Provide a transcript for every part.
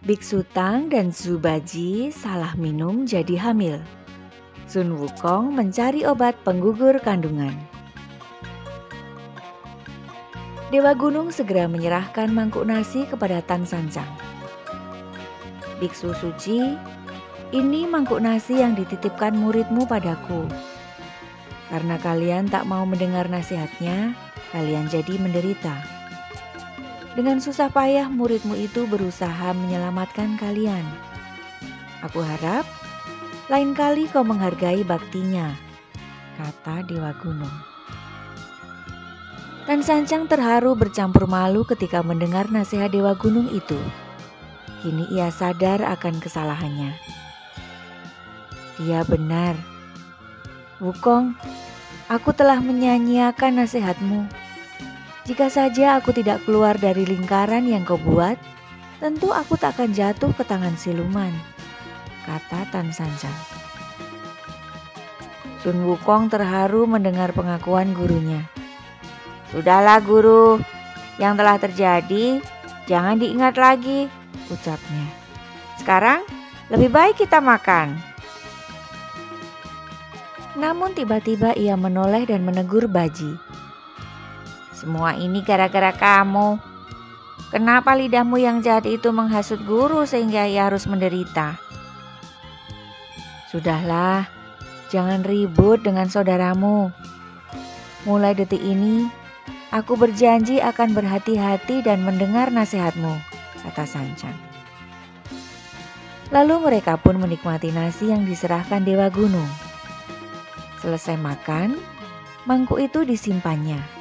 Biksu Tang dan Zubaji salah minum jadi hamil. Sun Wukong mencari obat penggugur kandungan. Dewa Gunung segera menyerahkan mangkuk nasi kepada Tan Sancang. Biksu suci, ini mangkuk nasi yang dititipkan muridmu padaku. Karena kalian tak mau mendengar nasihatnya, kalian jadi menderita. Dengan susah payah muridmu itu berusaha menyelamatkan kalian. Aku harap lain kali kau menghargai baktinya, kata Dewa Gunung. Dan Sancang terharu bercampur malu ketika mendengar nasihat Dewa Gunung itu. Kini ia sadar akan kesalahannya. Dia benar. Wukong, aku telah menyanyiakan nasihatmu jika saja aku tidak keluar dari lingkaran yang kau buat, tentu aku tak akan jatuh ke tangan siluman, kata Tan Sanjang. Sun Wukong terharu mendengar pengakuan gurunya. Sudahlah guru, yang telah terjadi jangan diingat lagi, ucapnya. Sekarang lebih baik kita makan. Namun tiba-tiba ia menoleh dan menegur Baji. Semua ini gara-gara kamu. Kenapa lidahmu yang jahat itu menghasut guru sehingga ia harus menderita? Sudahlah, jangan ribut dengan saudaramu. Mulai detik ini, aku berjanji akan berhati-hati dan mendengar nasihatmu, kata Sancang. Lalu mereka pun menikmati nasi yang diserahkan Dewa Gunung. Selesai makan, mangkuk itu disimpannya.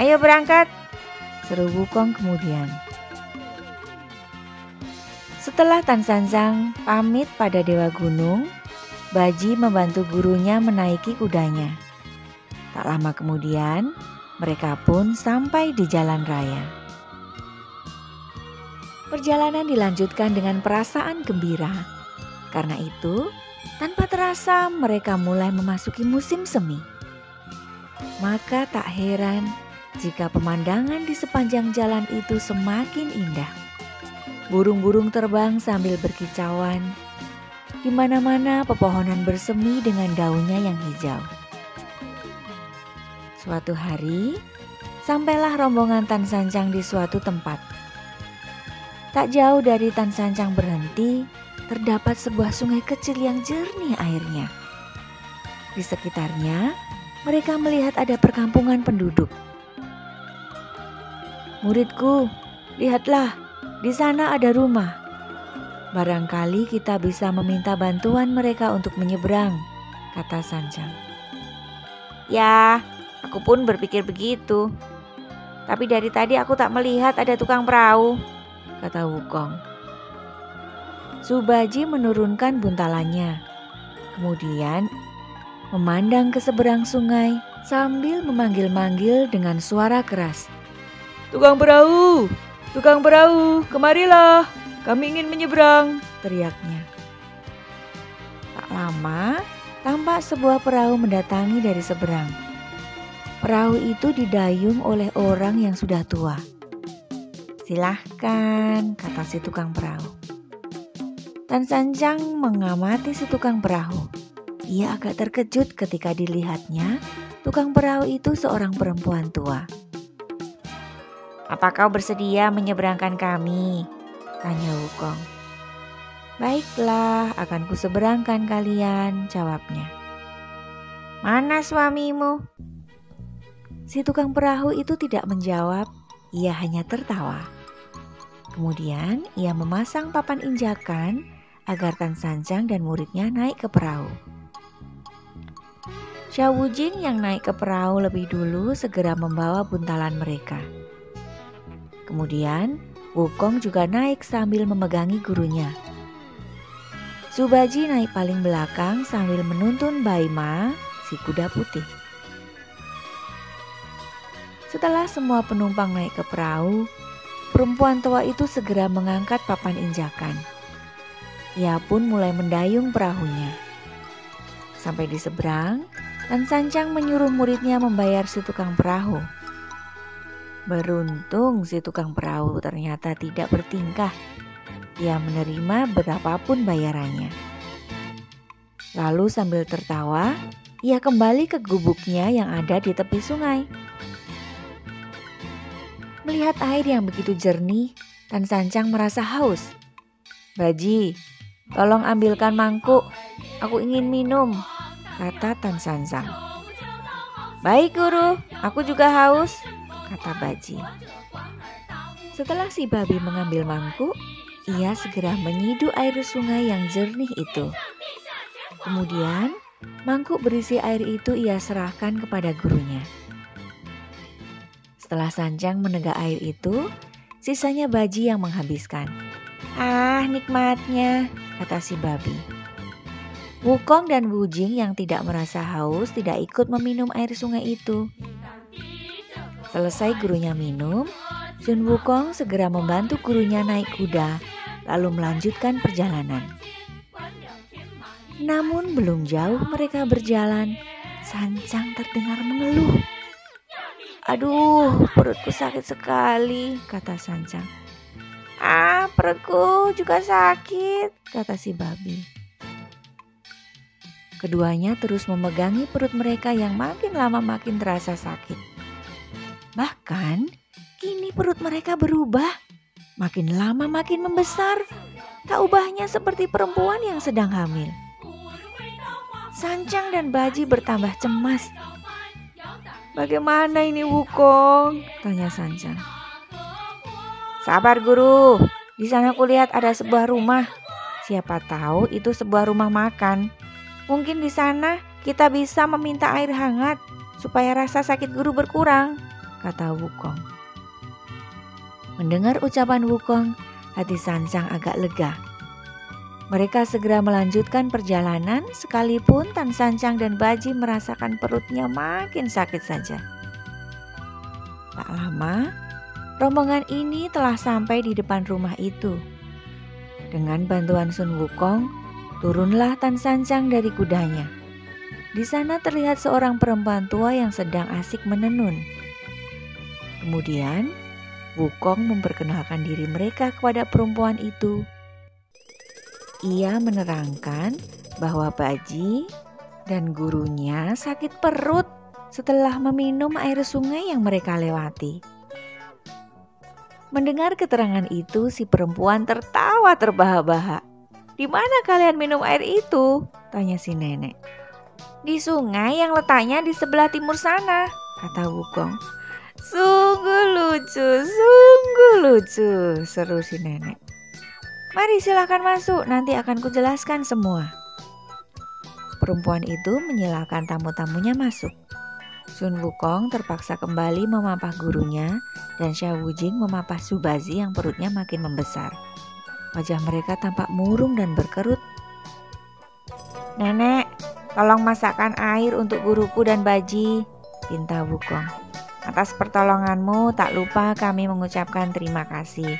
Ayo berangkat, seru Wukong kemudian. Setelah Tan Sanzang pamit pada Dewa Gunung, Baji membantu gurunya menaiki kudanya. Tak lama kemudian, mereka pun sampai di jalan raya. Perjalanan dilanjutkan dengan perasaan gembira. Karena itu, tanpa terasa mereka mulai memasuki musim semi. Maka tak heran jika pemandangan di sepanjang jalan itu semakin indah. Burung-burung terbang sambil berkicauan. Di mana-mana pepohonan bersemi dengan daunnya yang hijau. Suatu hari, sampailah rombongan Tan Sancang di suatu tempat. Tak jauh dari Tan Sancang berhenti, terdapat sebuah sungai kecil yang jernih airnya. Di sekitarnya, mereka melihat ada perkampungan penduduk. Muridku, lihatlah, di sana ada rumah. Barangkali kita bisa meminta bantuan mereka untuk menyeberang, kata Sanjang. Ya, aku pun berpikir begitu. Tapi dari tadi aku tak melihat ada tukang perahu, kata Wukong. Subaji menurunkan buntalannya. Kemudian memandang ke seberang sungai sambil memanggil-manggil dengan suara keras. Tukang perahu, tukang perahu, kemarilah, kami ingin menyeberang, teriaknya. Tak lama, tampak sebuah perahu mendatangi dari seberang. Perahu itu didayung oleh orang yang sudah tua. Silahkan, kata si tukang perahu. Tan Sanjang mengamati si tukang perahu. Ia agak terkejut ketika dilihatnya tukang perahu itu seorang perempuan tua. Apa kau bersedia menyeberangkan kami? Tanya Wukong. Baiklah, akan kuseberangkan kalian, jawabnya. Mana suamimu? Si tukang perahu itu tidak menjawab, ia hanya tertawa. Kemudian ia memasang papan injakan agar Tan Sanjang dan muridnya naik ke perahu. Xiao Wujing yang naik ke perahu lebih dulu segera membawa buntalan mereka. Kemudian Wukong juga naik sambil memegangi gurunya. Subaji naik paling belakang sambil menuntun Baima, si kuda putih. Setelah semua penumpang naik ke perahu, perempuan tua itu segera mengangkat papan injakan. Ia pun mulai mendayung perahunya. Sampai di seberang, Tan Sancang menyuruh muridnya membayar si tukang perahu. Beruntung si tukang perahu ternyata tidak bertingkah. Ia menerima berapapun bayarannya. Lalu sambil tertawa, ia kembali ke gubuknya yang ada di tepi sungai. Melihat air yang begitu jernih, Tan Sancang merasa haus. Baji, tolong ambilkan mangkuk. Aku ingin minum, kata Tan Sancang. Baik guru, aku juga haus, kata Baji. Setelah si babi mengambil mangkuk, ia segera menyidu air sungai yang jernih itu. Kemudian, mangkuk berisi air itu ia serahkan kepada gurunya. Setelah Sanjang menegak air itu, sisanya Baji yang menghabiskan. Ah, nikmatnya, kata si babi. Wukong dan Wujing yang tidak merasa haus tidak ikut meminum air sungai itu. Selesai gurunya minum, Sun Wukong segera membantu gurunya naik kuda, lalu melanjutkan perjalanan. Namun belum jauh mereka berjalan, Sanjang terdengar mengeluh. Aduh, perutku sakit sekali, kata Sancang. Ah, perutku juga sakit, kata si babi. Keduanya terus memegangi perut mereka yang makin lama makin terasa sakit. Bahkan, kini perut mereka berubah. Makin lama makin membesar. Tak ubahnya seperti perempuan yang sedang hamil. Sancang dan Baji bertambah cemas Bagaimana ini Wukong? Tanya Sanjang. Sabar guru, di sana kulihat ada sebuah rumah. Siapa tahu itu sebuah rumah makan. Mungkin di sana kita bisa meminta air hangat supaya rasa sakit guru berkurang, kata Wukong. Mendengar ucapan Wukong, hati Sansang agak lega. Mereka segera melanjutkan perjalanan sekalipun Tan Sancang dan Baji merasakan perutnya makin sakit saja. Tak lama, rombongan ini telah sampai di depan rumah itu. Dengan bantuan Sun Wukong, turunlah Tan Sancang dari kudanya. Di sana terlihat seorang perempuan tua yang sedang asik menenun. Kemudian, Wukong memperkenalkan diri mereka kepada perempuan itu ia menerangkan bahwa Baji dan gurunya sakit perut setelah meminum air sungai yang mereka lewati. Mendengar keterangan itu, si perempuan tertawa terbahak-bahak. "Di mana kalian minum air itu?" tanya si nenek. "Di sungai yang letaknya di sebelah timur sana," kata Wukong. "Sungguh lucu, sungguh lucu," seru si nenek. Mari silahkan masuk, nanti akan kujelaskan semua. Perempuan itu menyilakan tamu-tamunya masuk. Sun Wukong terpaksa kembali memapah gurunya dan Xia Wujing memapah Subazi yang perutnya makin membesar. Wajah mereka tampak murung dan berkerut. Nenek, tolong masakkan air untuk guruku dan Baji, pinta Wukong. Atas pertolonganmu, tak lupa kami mengucapkan terima kasih.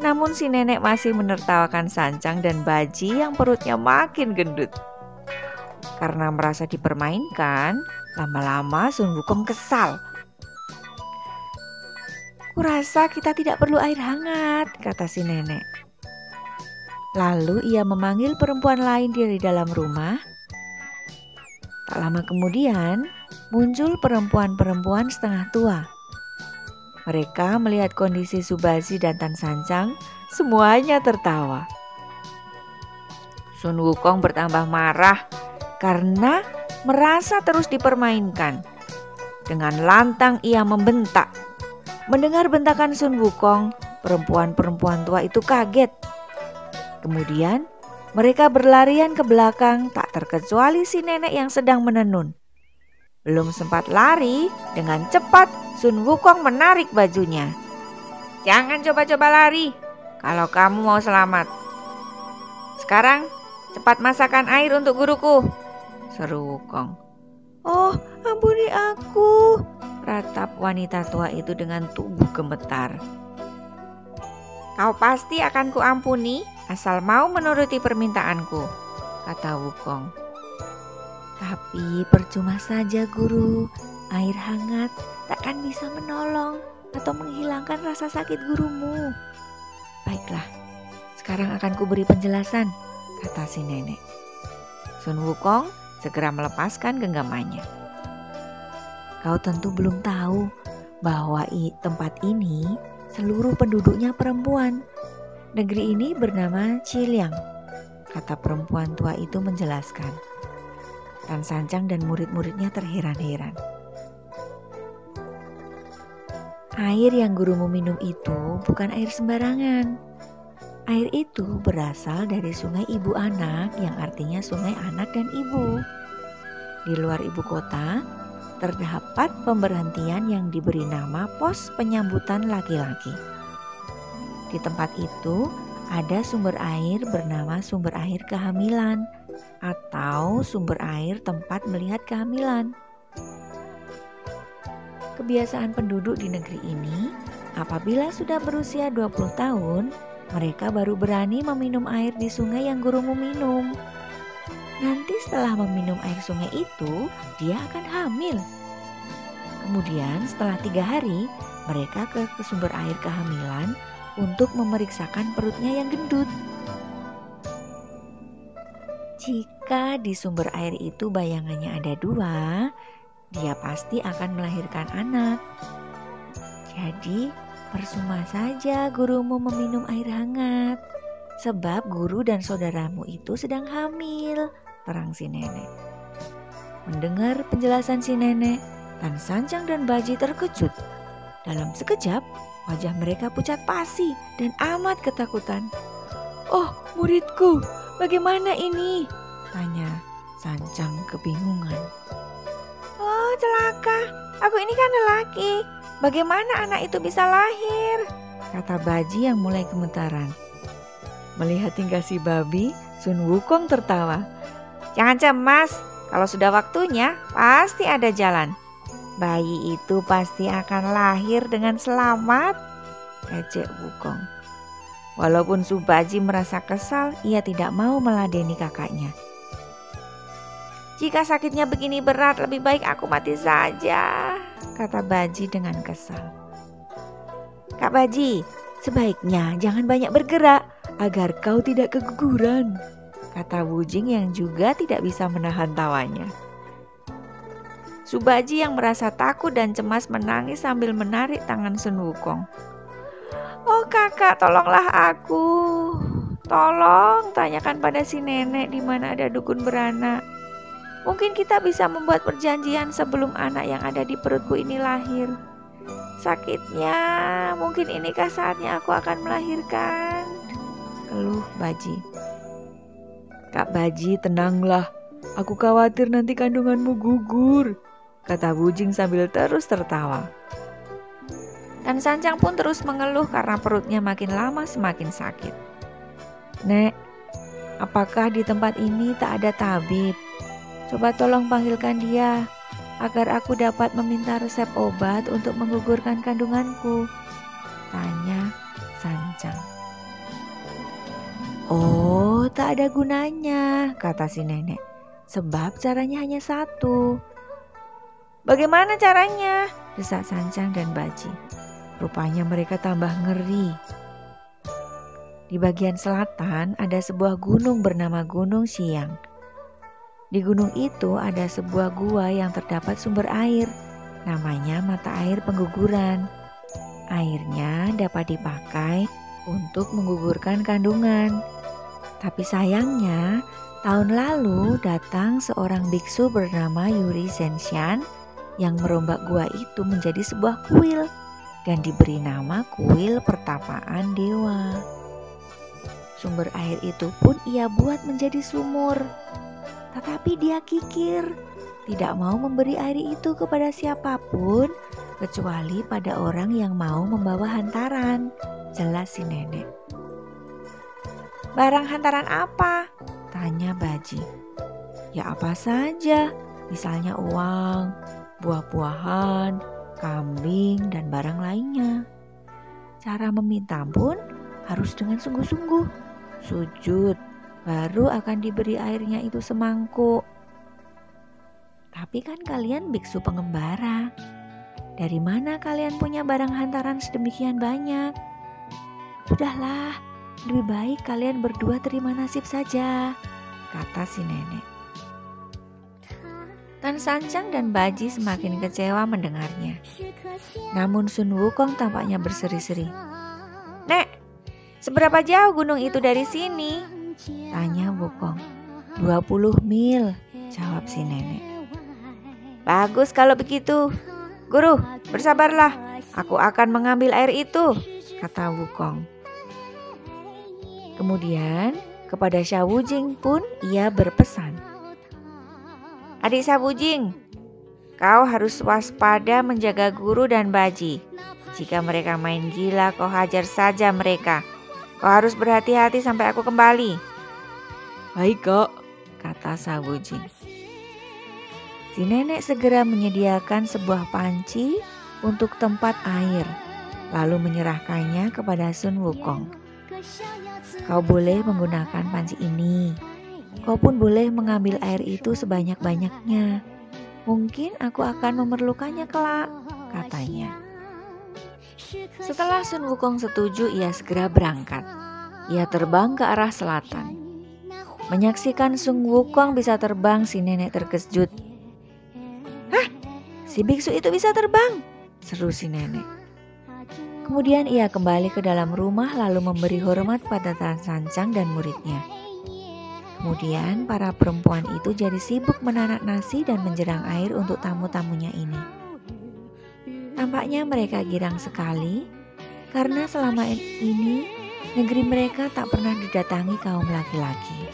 Namun si nenek masih menertawakan Sancang dan Baji yang perutnya makin gendut. Karena merasa dipermainkan, lama-lama Sun Wukong kesal. Kurasa kita tidak perlu air hangat, kata si nenek. Lalu ia memanggil perempuan lain dari dalam rumah. Tak lama kemudian, muncul perempuan-perempuan setengah tua mereka melihat kondisi Subasi dan Tan Sancang, semuanya tertawa. Sun Wukong bertambah marah karena merasa terus dipermainkan. Dengan lantang ia membentak. Mendengar bentakan Sun Wukong, perempuan-perempuan tua itu kaget. Kemudian mereka berlarian ke belakang tak terkecuali si nenek yang sedang menenun. Belum sempat lari, dengan cepat Sun Wukong menarik bajunya. Jangan coba-coba lari kalau kamu mau selamat. Sekarang cepat masakkan air untuk guruku, seru Wukong. Oh, ampuni aku, ratap wanita tua itu dengan tubuh gemetar. Kau pasti akan kuampuni asal mau menuruti permintaanku, kata Wukong. Tapi percuma saja guru, air hangat takkan bisa menolong atau menghilangkan rasa sakit gurumu. Baiklah, sekarang akan kuberi penjelasan, kata si nenek. Sun Wukong segera melepaskan genggamannya. Kau tentu belum tahu bahwa tempat ini seluruh penduduknya perempuan. Negeri ini bernama Ciliang, kata perempuan tua itu menjelaskan. Tan Sancang dan murid-muridnya terheran-heran. Air yang gurumu minum itu bukan air sembarangan. Air itu berasal dari sungai ibu anak yang artinya sungai anak dan ibu. Di luar ibu kota, terdapat pemberhentian yang diberi nama pos penyambutan laki-laki. Di tempat itu ada sumber air bernama sumber air kehamilan atau sumber air tempat melihat kehamilan. Kebiasaan penduduk di negeri ini, apabila sudah berusia 20 tahun, mereka baru berani meminum air di sungai yang gurumu minum. Nanti setelah meminum air sungai itu, dia akan hamil. Kemudian setelah tiga hari, mereka ke, ke sumber air kehamilan untuk memeriksakan perutnya yang gendut. Jika di sumber air itu bayangannya ada dua, dia pasti akan melahirkan anak. Jadi, percuma saja gurumu meminum air hangat, sebab guru dan saudaramu itu sedang hamil, terang si nenek. Mendengar penjelasan si nenek, Tan Sanjang dan Baji terkejut. Dalam sekejap, wajah mereka pucat pasi dan amat ketakutan. Oh, muridku, bagaimana ini? Tanya Sancang kebingungan celaka. Aku ini kan lelaki. Bagaimana anak itu bisa lahir? Kata Baji yang mulai gemetaran. Melihat tingkah si babi, Sun Wukong tertawa. Jangan cemas, kalau sudah waktunya pasti ada jalan. Bayi itu pasti akan lahir dengan selamat. Ejek Wukong. Walaupun Subaji merasa kesal, ia tidak mau meladeni kakaknya. Jika sakitnya begini berat, lebih baik aku mati saja, kata Baji dengan kesal. Kak Baji, sebaiknya jangan banyak bergerak agar kau tidak keguguran, kata Wujing yang juga tidak bisa menahan tawanya. Subaji yang merasa takut dan cemas menangis sambil menarik tangan Sun Wukong. Oh kakak, tolonglah aku. Tolong tanyakan pada si nenek di mana ada dukun beranak. Mungkin kita bisa membuat perjanjian sebelum anak yang ada di perutku ini lahir. Sakitnya, mungkin inikah saatnya aku akan melahirkan. Keluh Baji. Kak Baji, tenanglah. Aku khawatir nanti kandunganmu gugur, kata Bujing sambil terus tertawa. Dan Sancang pun terus mengeluh karena perutnya makin lama semakin sakit. Nek, apakah di tempat ini tak ada tabib? Coba tolong panggilkan dia agar aku dapat meminta resep obat untuk menggugurkan kandunganku. Tanya Sancang. Oh, tak ada gunanya, kata si nenek. Sebab caranya hanya satu. Bagaimana caranya? Desak Sancang dan Baji. Rupanya mereka tambah ngeri. Di bagian selatan ada sebuah gunung bernama Gunung Siang. Di gunung itu ada sebuah gua yang terdapat sumber air, namanya mata air pengguguran. Airnya dapat dipakai untuk menggugurkan kandungan. Tapi sayangnya, tahun lalu datang seorang biksu bernama Yuri Zenshan yang merombak gua itu menjadi sebuah kuil dan diberi nama kuil pertapaan dewa. Sumber air itu pun ia buat menjadi sumur tetapi dia kikir, tidak mau memberi air itu kepada siapa pun kecuali pada orang yang mau membawa hantaran, jelas si nenek. Barang hantaran apa? Tanya Baji. Ya apa saja, misalnya uang, buah-buahan, kambing, dan barang lainnya. Cara meminta pun harus dengan sungguh-sungguh. Sujud, baru akan diberi airnya itu semangkuk. Tapi kan kalian biksu pengembara. Dari mana kalian punya barang hantaran sedemikian banyak? Sudahlah, lebih baik kalian berdua terima nasib saja, kata si nenek. Tan Sancang dan Baji semakin kecewa mendengarnya. Namun Sun Wukong tampaknya berseri-seri. Nek, seberapa jauh gunung itu dari sini? Tanya Wukong. 20 mil, jawab si nenek. Bagus kalau begitu. Guru, bersabarlah. Aku akan mengambil air itu, kata Wukong. Kemudian kepada Shawujing pun ia berpesan. Adik Shawujing, kau harus waspada menjaga guru dan baji. Jika mereka main gila, kau hajar saja mereka. Kau harus berhati-hati sampai aku kembali. Baik kok, kata Shawujing. Si nenek segera menyediakan sebuah panci untuk tempat air, lalu menyerahkannya kepada Sun Wukong. Kau boleh menggunakan panci ini. Kau pun boleh mengambil air itu sebanyak-banyaknya. Mungkin aku akan memerlukannya kelak, katanya. Setelah Sun Wukong setuju, ia segera berangkat. Ia terbang ke arah selatan. Menyaksikan Sun Wukong bisa terbang, si nenek terkejut. Hah? Si biksu itu bisa terbang? Seru si nenek. Kemudian ia kembali ke dalam rumah lalu memberi hormat pada Tan Sancang dan muridnya. Kemudian para perempuan itu jadi sibuk menanak nasi dan menjerang air untuk tamu-tamunya ini. Tampaknya mereka girang sekali karena selama ini negeri mereka tak pernah didatangi kaum laki-laki.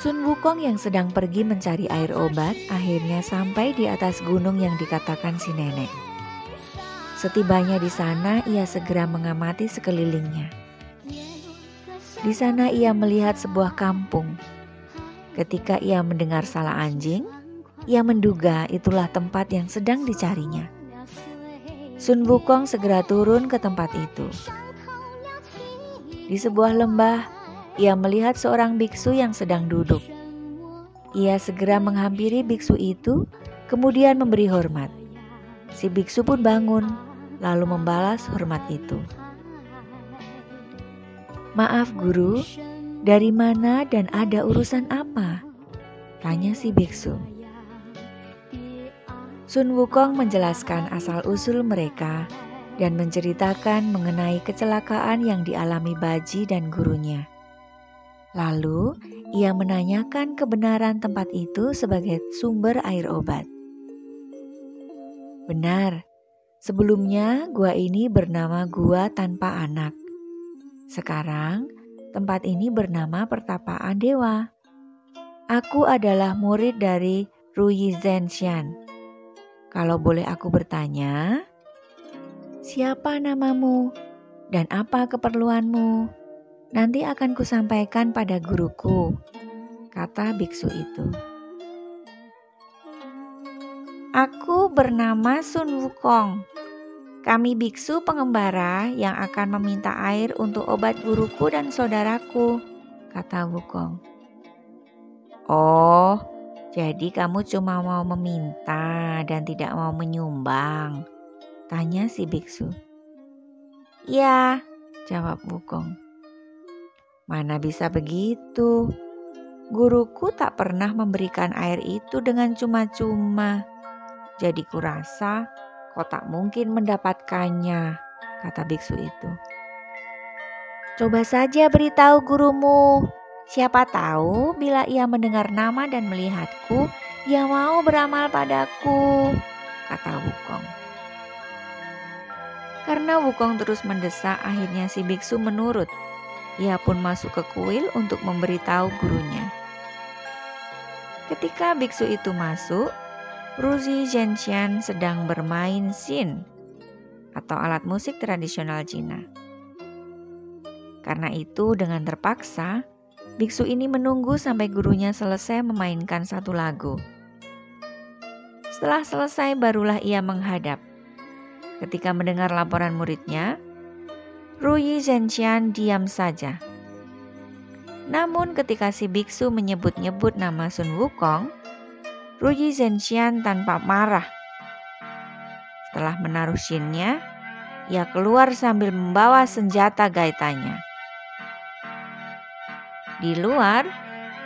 Sun Wukong yang sedang pergi mencari air obat akhirnya sampai di atas gunung yang dikatakan si nenek. Setibanya di sana, ia segera mengamati sekelilingnya. Di sana ia melihat sebuah kampung. Ketika ia mendengar salah anjing, ia menduga itulah tempat yang sedang dicarinya. Sun Wukong segera turun ke tempat itu. Di sebuah lembah, ia melihat seorang biksu yang sedang duduk. Ia segera menghampiri biksu itu, kemudian memberi hormat. Si biksu pun bangun lalu membalas hormat itu. Maaf guru, dari mana dan ada urusan apa? Tanya si biksu. Sun Wukong menjelaskan asal-usul mereka dan menceritakan mengenai kecelakaan yang dialami Baji dan gurunya. Lalu, ia menanyakan kebenaran tempat itu sebagai sumber air obat. Benar, Sebelumnya, gua ini bernama Gua Tanpa Anak. Sekarang, tempat ini bernama Pertapaan Dewa. Aku adalah murid dari Ruyi Zenshan. Kalau boleh aku bertanya, siapa namamu dan apa keperluanmu? Nanti akan kusampaikan pada guruku, kata biksu itu. Aku bernama Sun Wukong. Kami biksu pengembara yang akan meminta air untuk obat guruku dan saudaraku, kata Wukong. Oh, jadi kamu cuma mau meminta dan tidak mau menyumbang? Tanya si biksu. Ya, jawab Wukong. Mana bisa begitu? Guruku tak pernah memberikan air itu dengan cuma-cuma. Jadi kurasa kau tak mungkin mendapatkannya, kata biksu itu. Coba saja beritahu gurumu. Siapa tahu bila ia mendengar nama dan melihatku, ia mau beramal padaku, kata Wukong. Karena Wukong terus mendesak, akhirnya si biksu menurut. Ia pun masuk ke kuil untuk memberitahu gurunya. Ketika biksu itu masuk, Ruzi Zhenxian sedang bermain xin atau alat musik tradisional Cina. Karena itu dengan terpaksa, biksu ini menunggu sampai gurunya selesai memainkan satu lagu. Setelah selesai barulah ia menghadap. Ketika mendengar laporan muridnya, Ruyi Zhenxian diam saja. Namun ketika si biksu menyebut-nyebut nama Sun Wukong, Ruyi Zhenxian tanpa marah. Setelah menaruh shinnya, ia keluar sambil membawa senjata gaitanya. Di luar,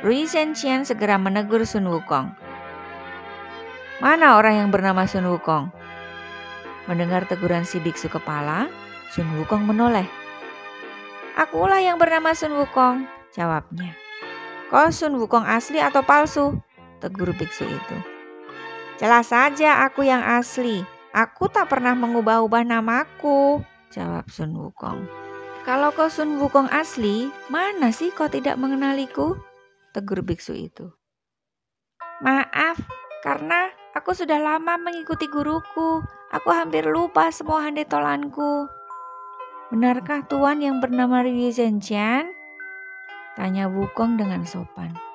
Rui Zhenxian segera menegur Sun Wukong. Mana orang yang bernama Sun Wukong? Mendengar teguran si biksu kepala, Sun Wukong menoleh. Akulah yang bernama Sun Wukong, jawabnya. Kau Sun Wukong asli atau palsu? Tegur biksu itu. Jelas saja aku yang asli. Aku tak pernah mengubah-ubah namaku, jawab Sun Wukong. Kalau kau Sun Wukong asli, mana sih kau tidak mengenaliku? Tegur biksu itu. Maaf, karena aku sudah lama mengikuti guruku. Aku hampir lupa semua handetolanku. Benarkah tuan yang bernama Ri Zhenjian? Tanya Wukong dengan sopan.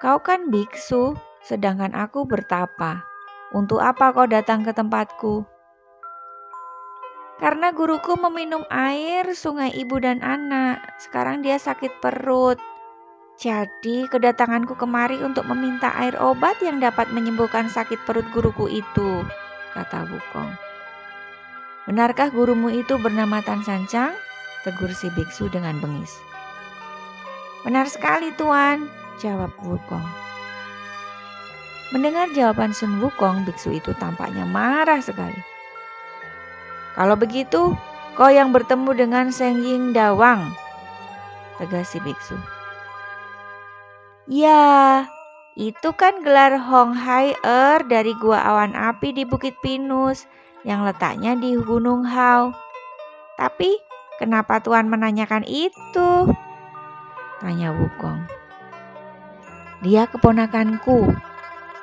Kau kan biksu, sedangkan aku bertapa. Untuk apa kau datang ke tempatku? Karena guruku meminum air sungai ibu dan anak. Sekarang dia sakit perut. Jadi kedatanganku kemari untuk meminta air obat yang dapat menyembuhkan sakit perut guruku itu, kata Wukong. Benarkah gurumu itu bernama Tan Sancang? Tegur si biksu dengan bengis. Benar sekali tuan, jawab Wukong. Mendengar jawaban Sun Wukong, biksu itu tampaknya marah sekali. Kalau begitu, kau yang bertemu dengan Seng Ying Dawang, tegas si biksu. Ya, itu kan gelar Hong Hai Er dari Gua Awan Api di Bukit Pinus yang letaknya di Gunung Hao. Tapi kenapa Tuan menanyakan itu? Tanya Wukong. Dia keponakanku.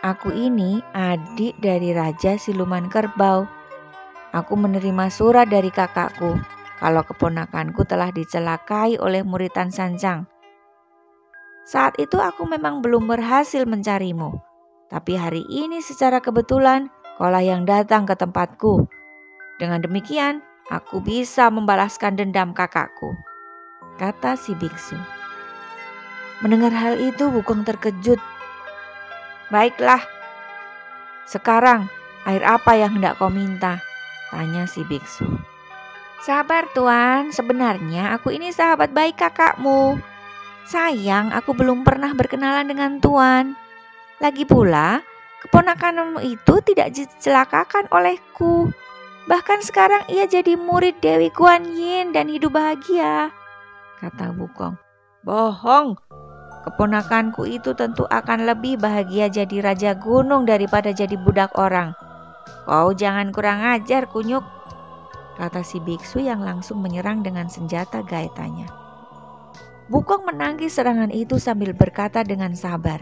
Aku ini adik dari Raja Siluman Kerbau Aku menerima surat dari kakakku kalau keponakanku telah dicelakai oleh muritan Sanjang. Saat itu aku memang belum berhasil mencarimu, tapi hari ini secara kebetulan kaulah yang datang ke tempatku. Dengan demikian, aku bisa membalaskan dendam kakakku, kata si biksu. Mendengar hal itu, Wukong terkejut. Baiklah, sekarang air apa yang hendak kau minta? Tanya si biksu. Sabar tuan, sebenarnya aku ini sahabat baik kakakmu. Sayang, aku belum pernah berkenalan dengan tuan. Lagi pula, keponakanmu itu tidak dicelakakan olehku. Bahkan sekarang ia jadi murid Dewi Guan Yin dan hidup bahagia. Kata Wukong. Bohong, keponakanku itu tentu akan lebih bahagia jadi raja gunung daripada jadi budak orang. Kau jangan kurang ajar, kunyuk, kata si biksu yang langsung menyerang dengan senjata gaetanya. Bukong menangis serangan itu sambil berkata dengan sabar.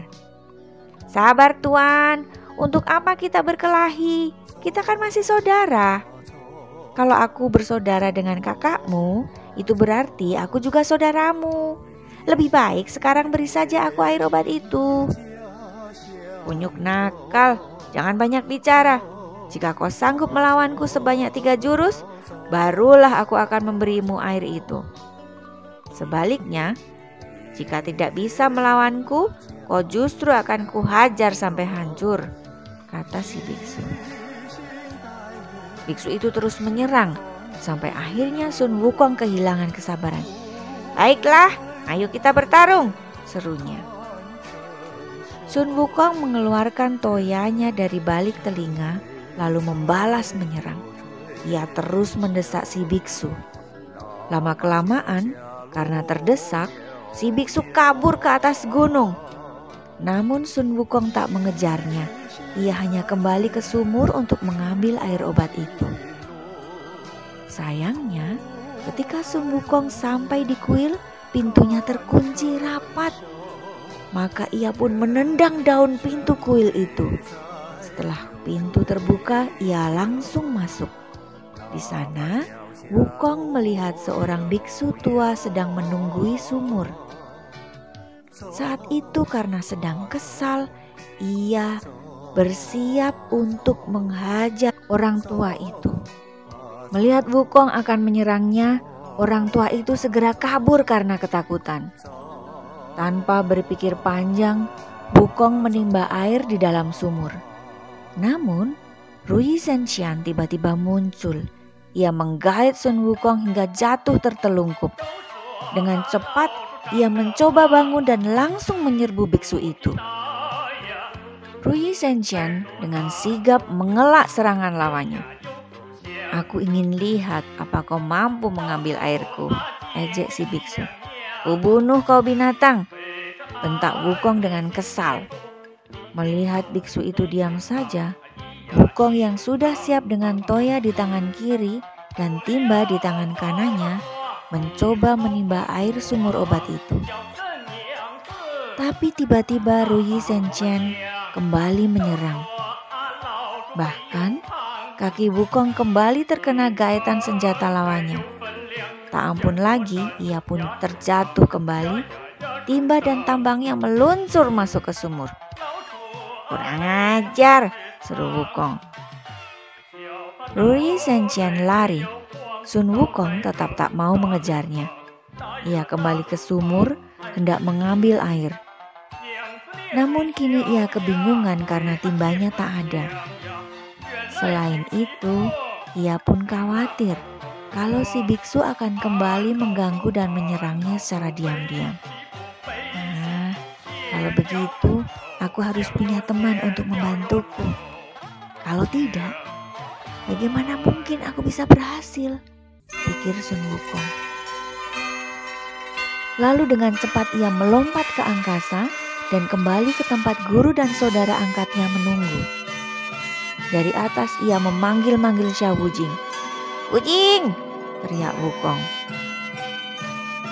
Sabar tuan, untuk apa kita berkelahi? Kita kan masih saudara. Kalau aku bersaudara dengan kakakmu, itu berarti aku juga saudaramu. Lebih baik sekarang beri saja aku air obat itu. Kunyuk nakal, jangan banyak bicara. Jika kau sanggup melawanku sebanyak tiga jurus, barulah aku akan memberimu air itu. Sebaliknya, jika tidak bisa melawanku, kau justru akan kuhajar sampai hancur, kata si biksu. Biksu itu terus menyerang, sampai akhirnya Sun Wukong kehilangan kesabaran. Baiklah, ayo kita bertarung, serunya. Sun Wukong mengeluarkan toyanya dari balik telinga lalu membalas menyerang. Ia terus mendesak si biksu. Lama-kelamaan, karena terdesak, si biksu kabur ke atas gunung. Namun Sun Wukong tak mengejarnya. Ia hanya kembali ke sumur untuk mengambil air obat itu. Sayangnya, ketika Sun Wukong sampai di kuil, pintunya terkunci rapat. maka ia pun menendang daun pintu kuil itu. Setelah pintu terbuka, ia langsung masuk. Di sana, Wukong melihat seorang biksu tua sedang menunggui sumur. Saat itu karena sedang kesal, ia bersiap untuk menghajar orang tua itu. Melihat Wukong akan menyerangnya, orang tua itu segera kabur karena ketakutan. Tanpa berpikir panjang, Wukong menimba air di dalam sumur. Namun, Rui Zhenxian tiba-tiba muncul. Ia menggait Sun Wukong hingga jatuh tertelungkup. Dengan cepat, ia mencoba bangun dan langsung menyerbu biksu itu. Rui Zhenxian dengan sigap mengelak serangan lawannya. Aku ingin lihat apa kau mampu mengambil airku, ejek si biksu. Kubunuh kau binatang, bentak Wukong dengan kesal. Melihat biksu itu diam saja, Wukong yang sudah siap dengan toya di tangan kiri dan timba di tangan kanannya mencoba menimba air sumur obat itu. Tapi tiba-tiba Ruyi Senchen kembali menyerang. Bahkan Kaki Wukong kembali terkena gaetan senjata lawannya. Tak ampun lagi, ia pun terjatuh kembali. Timba dan tambangnya meluncur masuk ke sumur. Kurang ajar, seru Wukong. Ruri Senchian lari. Sun Wukong tetap tak mau mengejarnya. Ia kembali ke sumur, hendak mengambil air. Namun kini ia kebingungan karena timbanya tak ada. Selain itu, ia pun khawatir kalau si biksu akan kembali mengganggu dan menyerangnya secara diam-diam. Nah, kalau begitu, aku harus punya teman untuk membantuku. Kalau tidak, bagaimana mungkin aku bisa berhasil? Pikir Sun Wukong. Lalu dengan cepat ia melompat ke angkasa dan kembali ke tempat guru dan saudara angkatnya menunggu. Dari atas ia memanggil-manggil Xiao Wujing. Wujing! teriak Wukong.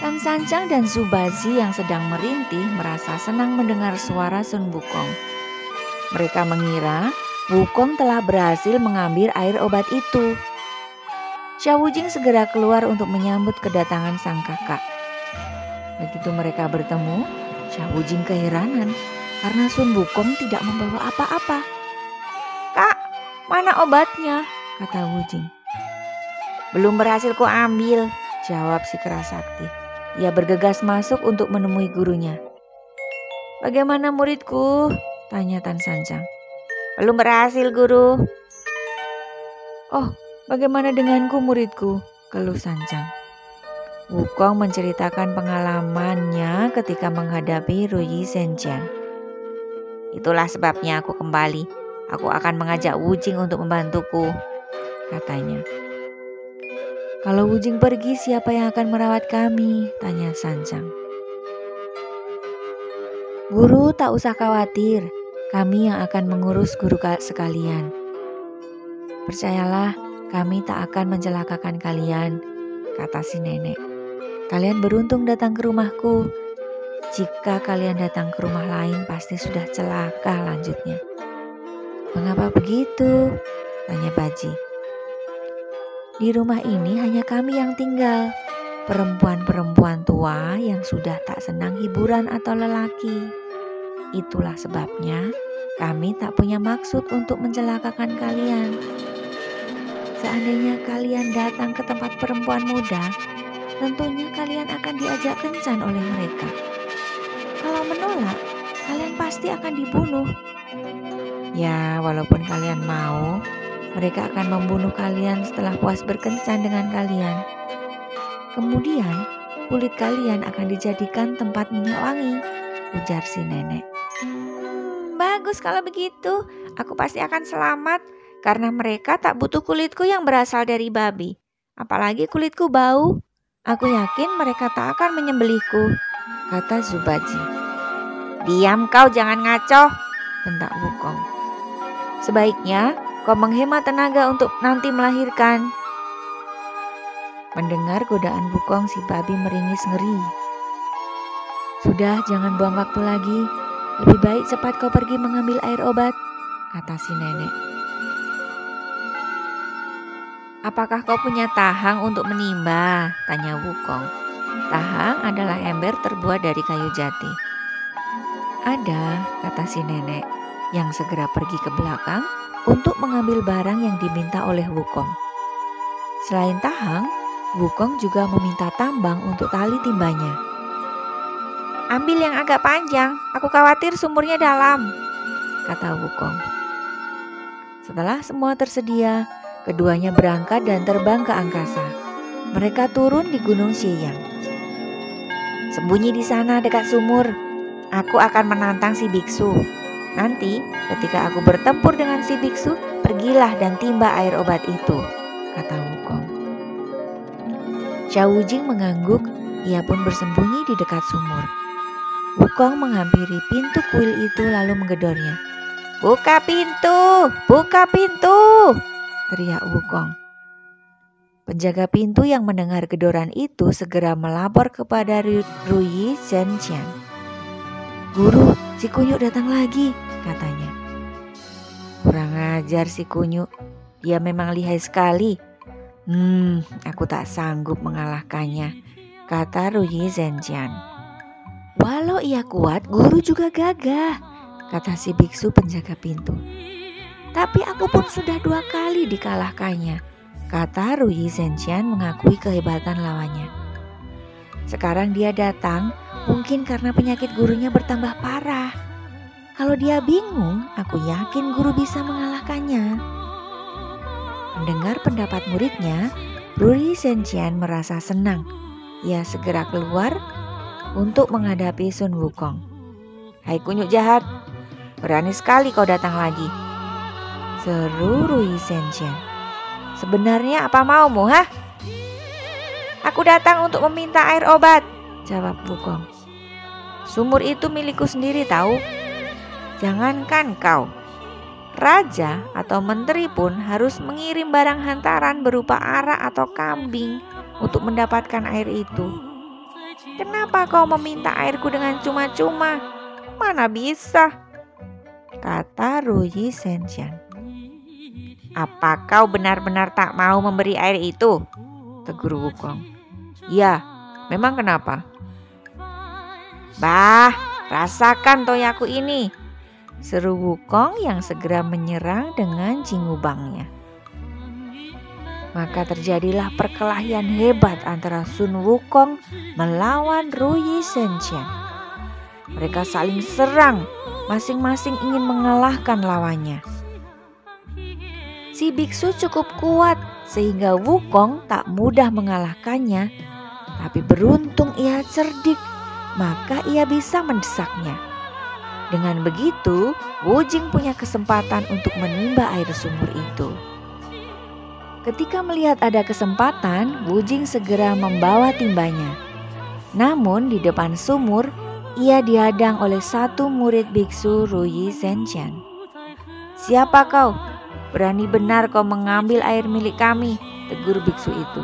Tan Sanjang dan Zubazi yang sedang merintih merasa senang mendengar suara Sun Wukong. Mereka mengira Wukong telah berhasil mengambil air obat itu. Xiao Wujing segera keluar untuk menyambut kedatangan sang kakak. Begitu mereka bertemu, Xiao Wujing keheranan karena Sun Wukong tidak membawa apa-apa. Mana obatnya? kata Wujing. Belum berhasil ku ambil, jawab si Kerasakti. Ia bergegas masuk untuk menemui gurunya. Bagaimana muridku? Tanya Tan Sanjang. Belum berhasil, guru. Oh, bagaimana denganku muridku? Keluh Sanjang. Wukong menceritakan pengalamannya ketika menghadapi Ruyi Senjian. Itulah sebabnya aku kembali Aku akan mengajak Wujing untuk membantuku, katanya. Kalau Wujing pergi, siapa yang akan merawat kami? Tanya Sanjang. Guru tak usah khawatir, kami yang akan mengurus guru sekalian. Percayalah, kami tak akan mencelakakan kalian, kata si nenek. Kalian beruntung datang ke rumahku. Jika kalian datang ke rumah lain, pasti sudah celaka lanjutnya. Mengapa begitu? Tanya Baji. Di rumah ini hanya kami yang tinggal. Perempuan-perempuan tua yang sudah tak senang hiburan atau lelaki. Itulah sebabnya kami tak punya maksud untuk mencelakakan kalian. Seandainya kalian datang ke tempat perempuan muda, tentunya kalian akan diajak kencan oleh mereka. Kalau menolak, kalian pasti akan dibunuh Ya, walaupun kalian mau, mereka akan membunuh kalian setelah puas berkencan dengan kalian. Kemudian, kulit kalian akan dijadikan tempat minyak wangi, ujar si nenek. Hmm, bagus kalau begitu, aku pasti akan selamat karena mereka tak butuh kulitku yang berasal dari babi. Apalagi kulitku bau. Aku yakin mereka tak akan menyembelihku, kata Zubaji. Diam kau jangan ngaco, bentak Wukong. Sebaiknya kau menghemat tenaga untuk nanti melahirkan. Mendengar godaan Bukong si babi meringis ngeri. Sudah, jangan buang waktu lagi. Lebih baik cepat kau pergi mengambil air obat, kata si nenek. Apakah kau punya tahang untuk menimba? Tanya Wukong. Tahang adalah ember terbuat dari kayu jati. Ada, kata si nenek, yang segera pergi ke belakang untuk mengambil barang yang diminta oleh Wukong. Selain tahang, Wukong juga meminta tambang untuk tali timbanya. Ambil yang agak panjang, aku khawatir sumurnya dalam, kata Wukong. Setelah semua tersedia, keduanya berangkat dan terbang ke angkasa. Mereka turun di Gunung Xiyang. Sembunyi di sana dekat sumur. Aku akan menantang si biksu. Nanti, ketika aku bertempur dengan si biksu, pergilah dan timba air obat itu, kata Wukong. Xiao Wujing mengangguk, ia pun bersembunyi di dekat sumur. Wukong menghampiri pintu kuil itu lalu menggedornya. Buka pintu, buka pintu, teriak Wukong. Penjaga pintu yang mendengar gedoran itu segera melapor kepada Ruyi Zhenqian. Guru, si kunyuk datang lagi, katanya. Kurang ajar si kunyuk, dia memang lihai sekali. Hmm, aku tak sanggup mengalahkannya, kata Ruyi Zhenqian. Walau ia kuat, guru juga gagah, kata si biksu penjaga pintu. Tapi aku pun sudah dua kali dikalahkannya, kata Rui Zhenxian mengakui kehebatan lawannya. Sekarang dia datang mungkin karena penyakit gurunya bertambah parah. Kalau dia bingung, aku yakin guru bisa mengalahkannya. Mendengar pendapat muridnya, Rui Zhenxian merasa senang. Ia segera keluar untuk menghadapi Sun Wukong. Hai kunyuk jahat, berani sekali kau datang lagi. Seru Rui Senchen. Sebenarnya apa maumu, hah? Aku datang untuk meminta air obat, jawab Wukong. Sumur itu milikku sendiri tahu. Jangankan kau, raja atau menteri pun harus mengirim barang hantaran berupa arak atau kambing untuk mendapatkan air itu. Kenapa kau meminta airku dengan cuma-cuma? Mana bisa? Kata Ruyi Senxian. Apa kau benar-benar tak mau memberi air itu? Tegur Wukong. Ya, memang kenapa? Bah, rasakan toyaku ini. Seru Wukong yang segera menyerang dengan jingubangnya. Maka terjadilah perkelahian hebat antara Sun Wukong melawan Ruyi Senchen. Mereka saling serang, masing-masing ingin mengalahkan lawannya. Si biksu cukup kuat sehingga Wukong tak mudah mengalahkannya, tapi beruntung ia cerdik, maka ia bisa mendesaknya. Dengan begitu, Wu Jing punya kesempatan untuk menimba air sumur itu. Ketika melihat ada kesempatan, Wujing segera membawa timbanya. Namun di depan sumur, ia dihadang oleh satu murid biksu Ruyi Zhenjian. Siapa kau? Berani benar kau mengambil air milik kami, tegur biksu itu.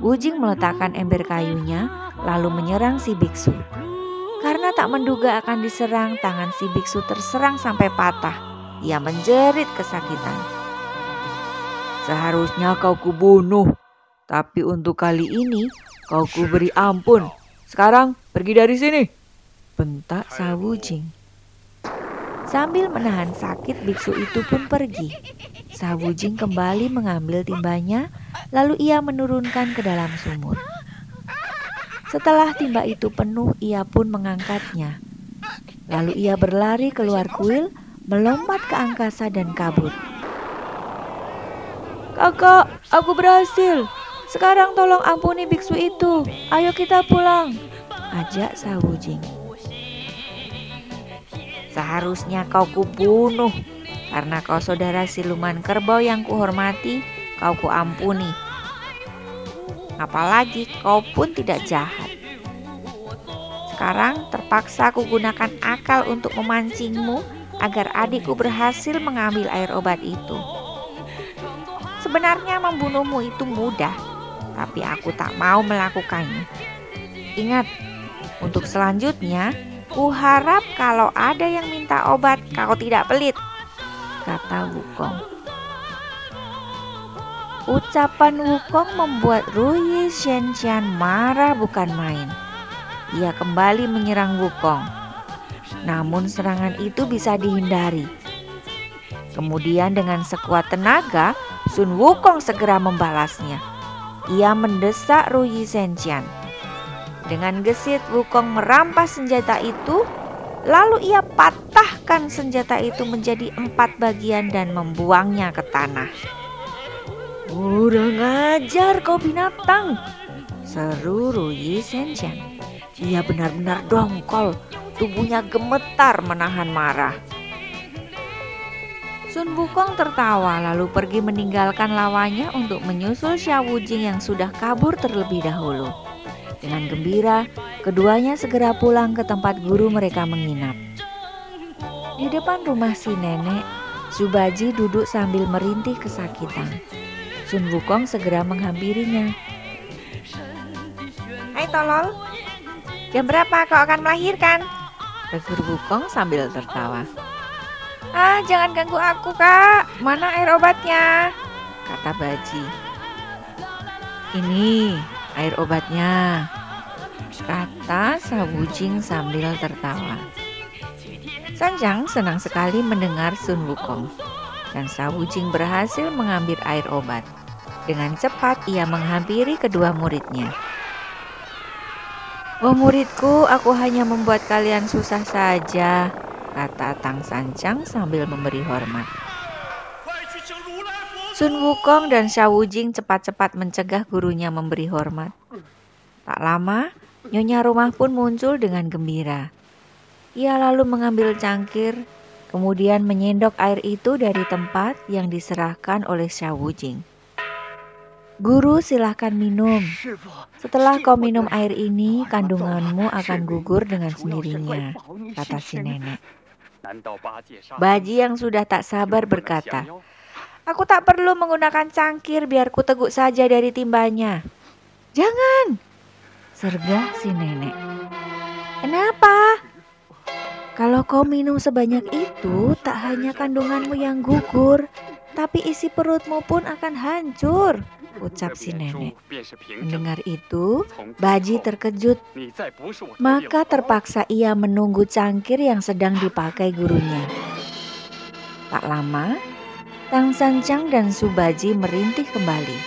Wujing meletakkan ember kayunya lalu menyerang si biksu. Tak menduga akan diserang, tangan si biksu terserang sampai patah. Ia menjerit kesakitan. Seharusnya kau kubunuh, tapi untuk kali ini kau kuberi ampun. Sekarang pergi dari sini. Bentak Sawujing. Sambil menahan sakit, biksu itu pun pergi. Sawujing kembali mengambil timbanya, lalu ia menurunkan ke dalam sumur. Setelah timba itu penuh, ia pun mengangkatnya. Lalu ia berlari keluar kuil, melompat ke angkasa dan kabur. Kakak, aku berhasil. Sekarang tolong ampuni biksu itu. Ayo kita pulang. Ajak Sawujing. Seharusnya kau kubunuh. Karena kau saudara siluman kerbau yang kuhormati, kau kuampuni. Apalagi kau pun tidak jahat. Sekarang terpaksa aku gunakan akal untuk memancingmu agar adikku berhasil mengambil air obat itu. Sebenarnya membunuhmu itu mudah, tapi aku tak mau melakukannya. Ingat, Untuk selanjutnya, kuharap kalau ada yang minta obat kau tidak pelit, kata Wukong. Ucapan Wukong membuat Ruyi Shenxian marah bukan main. Ia kembali menyerang Wukong. Namun serangan itu bisa dihindari. Kemudian dengan sekuat tenaga, Sun Wukong segera membalasnya. Ia mendesak Ruyi Shenxian. Dengan gesit Wukong merampas senjata itu, lalu ia patahkan senjata itu menjadi empat bagian dan membuangnya ke tanah. Kurang ajar kau binatang, seru Ruyi Senshan. Ia benar-benar dongkol, tubuhnya gemetar menahan marah. Sun Wukong tertawa lalu pergi meninggalkan lawannya untuk menyusul Xia Wujing yang sudah kabur terlebih dahulu. Dengan gembira, keduanya segera pulang ke tempat guru mereka menginap. Di depan rumah si nenek, Subaji duduk sambil merintih kesakitan. Sun Wukong segera menghampirinya. Hai tolol, jam berapa kau akan melahirkan? Tegur Wukong sambil tertawa. Ah, jangan ganggu aku kak, mana air obatnya? Kata Baji. Ini air obatnya, kata Sawujing sambil tertawa. Sanjang senang sekali mendengar Sun Wukong dan Sawujing berhasil mengambil air obat. Dengan cepat ia menghampiri kedua muridnya. Oh muridku, aku hanya membuat kalian susah saja, kata Tang Sanjang sambil memberi hormat. Sun Wukong dan Shawujing cepat-cepat mencegah gurunya memberi hormat. Tak lama, Nyonya rumah pun muncul dengan gembira. Ia lalu mengambil cangkir, kemudian menyendok air itu dari tempat yang diserahkan oleh Shawujing. Guru silahkan minum. Setelah kau minum air ini, kandunganmu akan gugur dengan sendirinya, kata si nenek. Baji yang sudah tak sabar berkata, Aku tak perlu menggunakan cangkir biar ku teguk saja dari timbanya. Jangan, sergah si nenek. Kenapa? Kalau kau minum sebanyak itu, tak hanya kandunganmu yang gugur, tapi isi perutmu pun akan hancur, ucap si nenek. Mendengar itu, Baji terkejut, maka terpaksa ia menunggu cangkir yang sedang dipakai gurunya. Tak lama, Tang Sanjang dan Subaji merintih kembali.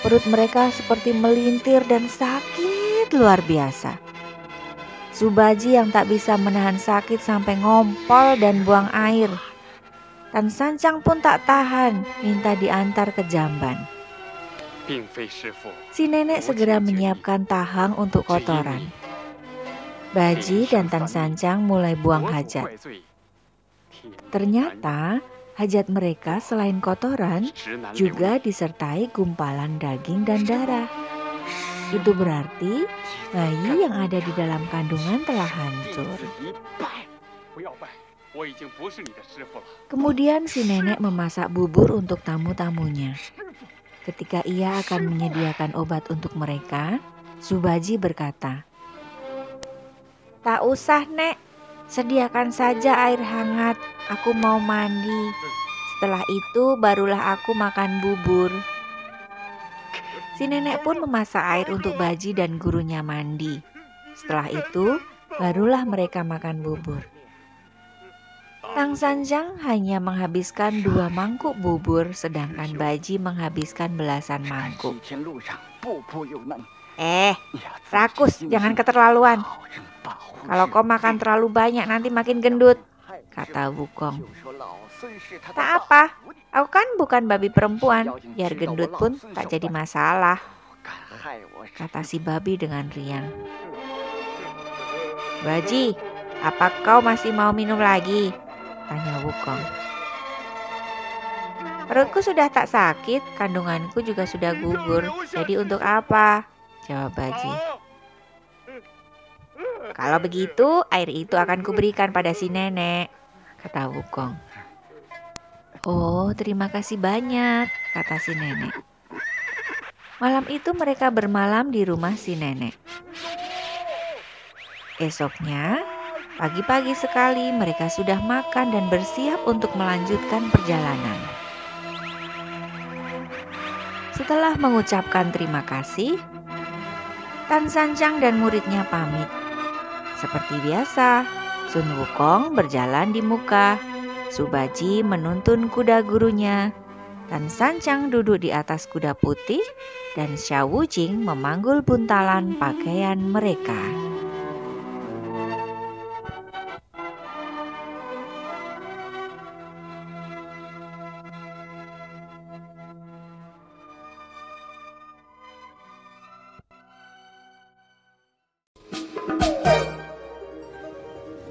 Perut mereka seperti melintir dan sakit luar biasa. Subaji yang tak bisa menahan sakit sampai ngompol dan buang air. Tan Sanjang pun tak tahan, minta diantar ke jamban. Si nenek segera menyiapkan tahang untuk kotoran. Baji dan Tan Sanjang mulai buang hajat. Ternyata Hajat mereka selain kotoran juga disertai gumpalan daging dan darah. Itu berarti bayi yang ada di dalam kandungan telah hancur. Kemudian si nenek memasak bubur untuk tamu-tamunya. Ketika ia akan menyediakan obat untuk mereka, Subaji berkata, Tak usah, Nek. Sediakan saja air hangat, aku mau mandi. Setelah itu barulah aku makan bubur. Si nenek pun memasak air untuk Baji dan gurunya mandi. Setelah itu, barulah mereka makan bubur. Tang Sanjang hanya menghabiskan dua mangkuk bubur, sedangkan Baji menghabiskan belasan mangkuk. Eh, rakus, jangan keterlaluan. Kalau kau makan terlalu banyak nanti makin gendut, kata Wukong. Tak apa, aku kan bukan babi perempuan, biar gendut pun tak jadi masalah, kata si babi dengan riang. Baji, apa kau masih mau minum lagi? Tanya Wukong. Perutku sudah tak sakit, kandunganku juga sudah gugur. Jadi untuk apa? Jawab Baji. Kalau begitu, air itu akan kuberikan pada si nenek, kata Wukong. Oh, terima kasih banyak, kata si nenek. Malam itu mereka bermalam di rumah si nenek. Esoknya, pagi-pagi sekali mereka sudah makan dan bersiap untuk melanjutkan perjalanan. Setelah mengucapkan terima kasih, Tan Sancang dan muridnya pamit. Seperti biasa, Sun Wukong berjalan di muka, Subaji menuntun kuda gurunya, Tan Sancang duduk di atas kuda putih dan Xiao Wujing memanggul buntalan pakaian mereka.